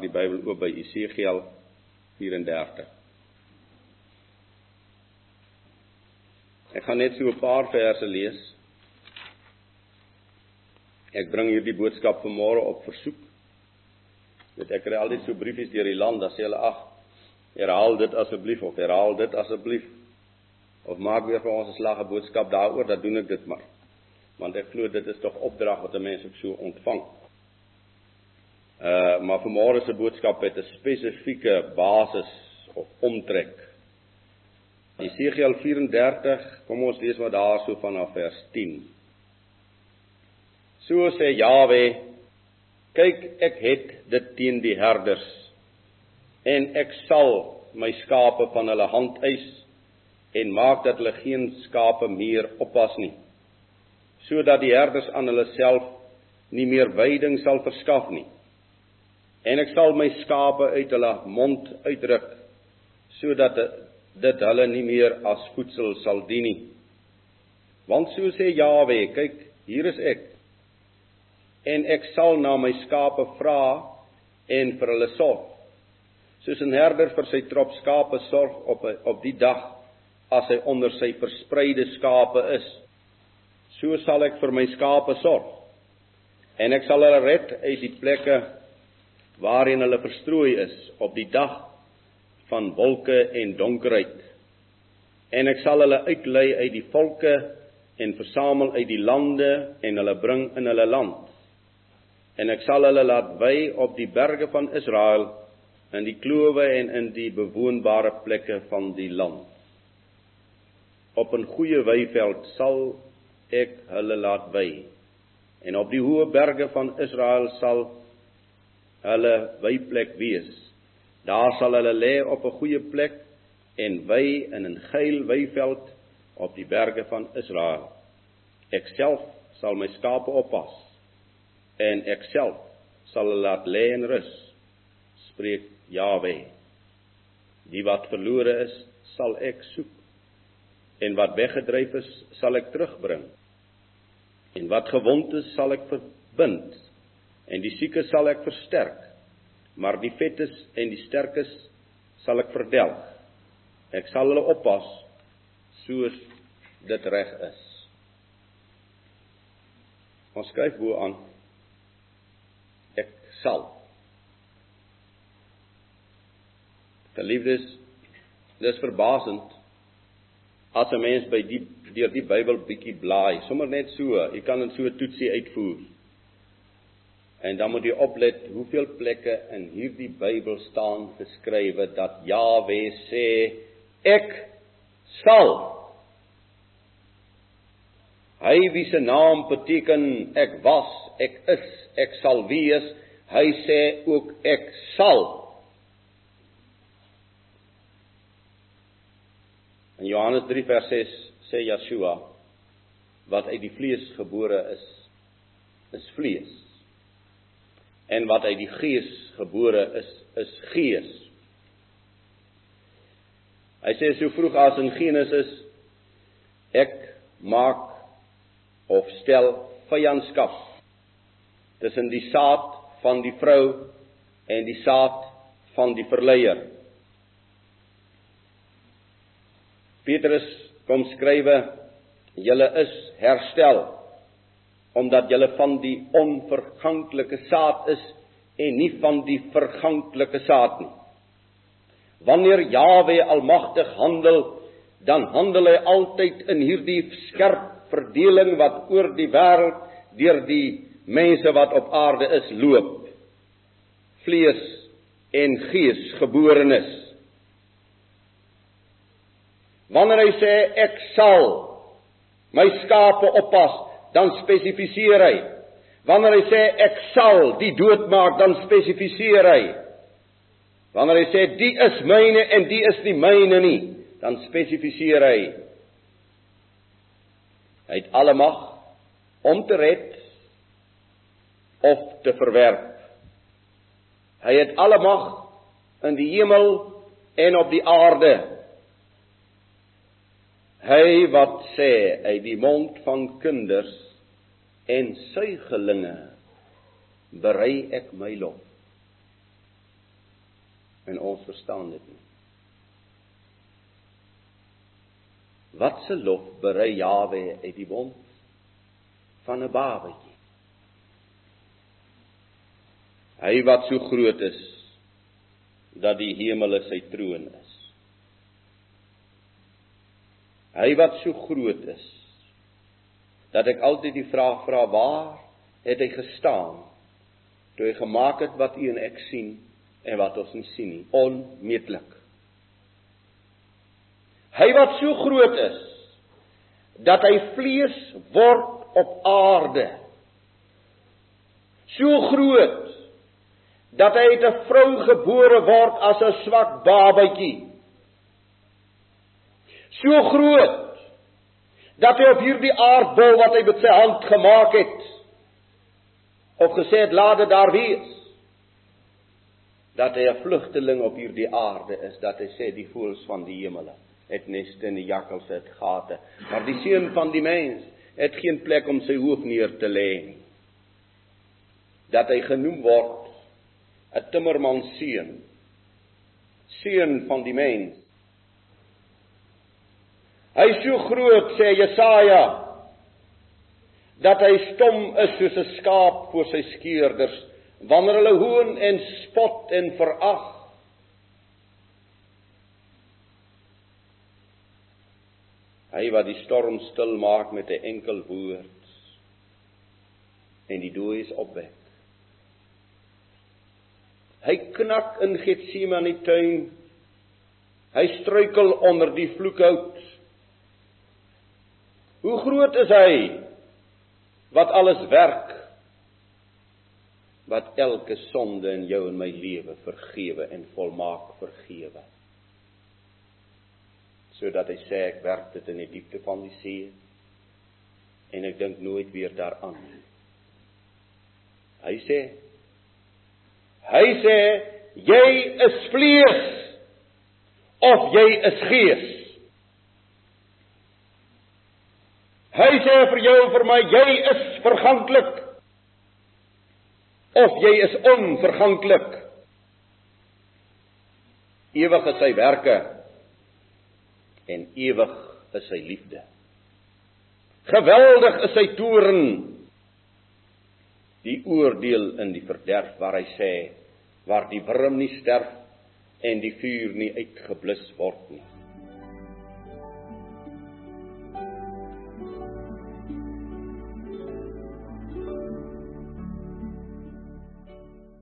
die Bybel oop by Esegiel 34. Ek gaan net so 'n paar verse lees. Ek bring hierdie boodskap vanmôre op versoek. Dit ek kry altyd so briefies deur die land, dan sê hulle ag, herhaal dit asseblief of herhaal dit asseblief. Of maak weer vir ons 'n slag 'n boodskap daaroor, dan doen ek dit maar. Want ek glo dit is tog opdrag wat 'n mens ook so ontvang. Uh maar vanmôre se boodskap het 'n spesifieke basis of omtrek. Jesegiel 34, kom ons lees maar daarso vanaf vers 10. So sê Jawe: Kyk, ek het dit teen die herders en ek sal my skape van hulle hand eis en maak dat hulle geen skape meer oppas nie sodat die herders aan hulle self nie meer veiding sal verskaf nie en ek sal my skape uit hulle mond uitdruk sodat dit hulle nie meer as voedsel sal dien nie. Want so sê Jawe kyk hier is ek. En ek sal na my skape vra en vir hulle sorg. Soos 'n herder vir sy trop skape sorg op op die dag as hy onder sy verspreide skape is so sal ek vir my skape sorg. En ek sal hulle red uit die plekke waarin hulle verstrooi is op die dag van wolke en donkerheid. En ek sal hulle uitlei uit die volke en versamel uit die lande en hulle bring in hulle land. En ek sal hulle laat wy op die berge van Israel in die klowe en in die bewoonbare plekke van die land. Op 'n goeie weiveld sal ek hulle laat wy. En op die hoë berge van Israel sal hulle wyplek wees. Daar sal hulle lê op 'n goeie plek en wy in 'n geil weiveld op die berge van Israel. Ek self sal my skape oppas en ek self sal hulle laat lê in rus. Spreek Jawe. Die wat verlore is, sal ek soek. En wat weggedryf is, sal ek terugbring. En wat gewond is, sal ek verbind en die siekes sal ek versterk, maar die vetes en die sterkes sal ek verdelg. Ek sal hulle oppas soos dit reg is. Ons skryf bo aan ek sal. Geliefdes, dis verbasend as 'n mens by die deur die Bybel bietjie blaai, sommer net so, jy kan dit so toetsie uitvoer. En dan moet jy oplet hoeveel plekke in hierdie Bybel staan geskrywe dat Jawe sê ek sal Hy wie se naam beteken ek was, ek is, ek sal wees, hy sê ook ek sal. In Johannes 3 vers 6 sê Yeshua wat uit die vlees gebore is, is vlees en wat uit die gees gebore is is gees. Hy sê so vroeg as in Genesis ek maak of stel vyandskap tussen die saad van die vrou en die saad van die verleier. Petrus kom skrywe julle is herstel omdat julle van die onverganklike saad is en nie van die verganklike saad nie. Wanneer Jawe almagtig handel, dan handel hy altyd in hierdie skerp verdeling wat oor die wêreld deur die mense wat op aarde is loop. Vlees en gees geborenes. Wanneer hy sê ek sal my skape oppas, dan spesifiseer hy. Wanneer hy sê ek sal die dood maak, dan spesifiseer hy. Wanneer hy sê die is myne en die is nie myne nie, dan spesifiseer hy. Hy het alle mag om te red of te verwerp. Hy het alle mag in die hemel en op die aarde. Hy wat sê uit die mond van kinders en suigelinge berei ek my lof. En ons verstaan dit nie. Wat se lof berei Jawe uit die mond van 'n babatjie? Hy wat so groot is dat die hemele sy troon is. Hy wat so groot is dat ek altyd die vraag vra waar het hy gestaan toe hy gemaak het wat u en ek sien en wat ons nie sien nie? Onmeetlik hy wat so groot is dat hy vlees word op aarde. So groot dat hy uit 'n vrou gebore word as 'n swak babatjie so groot dat hy op hierdie aardbol wat hy met sy hand gemaak het of gesê het laat dit daar wees. Dat hy 'n vlugteling op hierdie aarde is dat hy sê die voëls van die hemele het neste en die jakkals het gate. Maar die seun van die mens het geen plek om sy hoof neer te lê dat hy genoem word 'n timmerman seun. Seun van die mens hy is so groot sê Jesaja dat hy stom is soos 'n skaap voor sy skeerders wanneer hulle hoon en spot en verag. Hy wat die storm stil maak met 'n enkel woord en die dooies opwek hy knak in Getsemane tuin hy struikel onder die vloekhout hoe groot is hy wat alles werk wat elke sonde in jou en my lewe vergewe en volmaak vergewe? Sodat hy sê ek werk dit in die diepte van die see en ek dink nooit weer daaraan hy sê hy sê jy is vlees of jy is gees Hy sê vir jou en vir my jy is verganklik of jy is onverganklik. Ewig is sy werke en ewig is sy liefde. Geweldig is sy toorn. Die oordeel in die verderf waar hy sê waar die wurm nie sterf en die vuur nie uitgeblus word nie.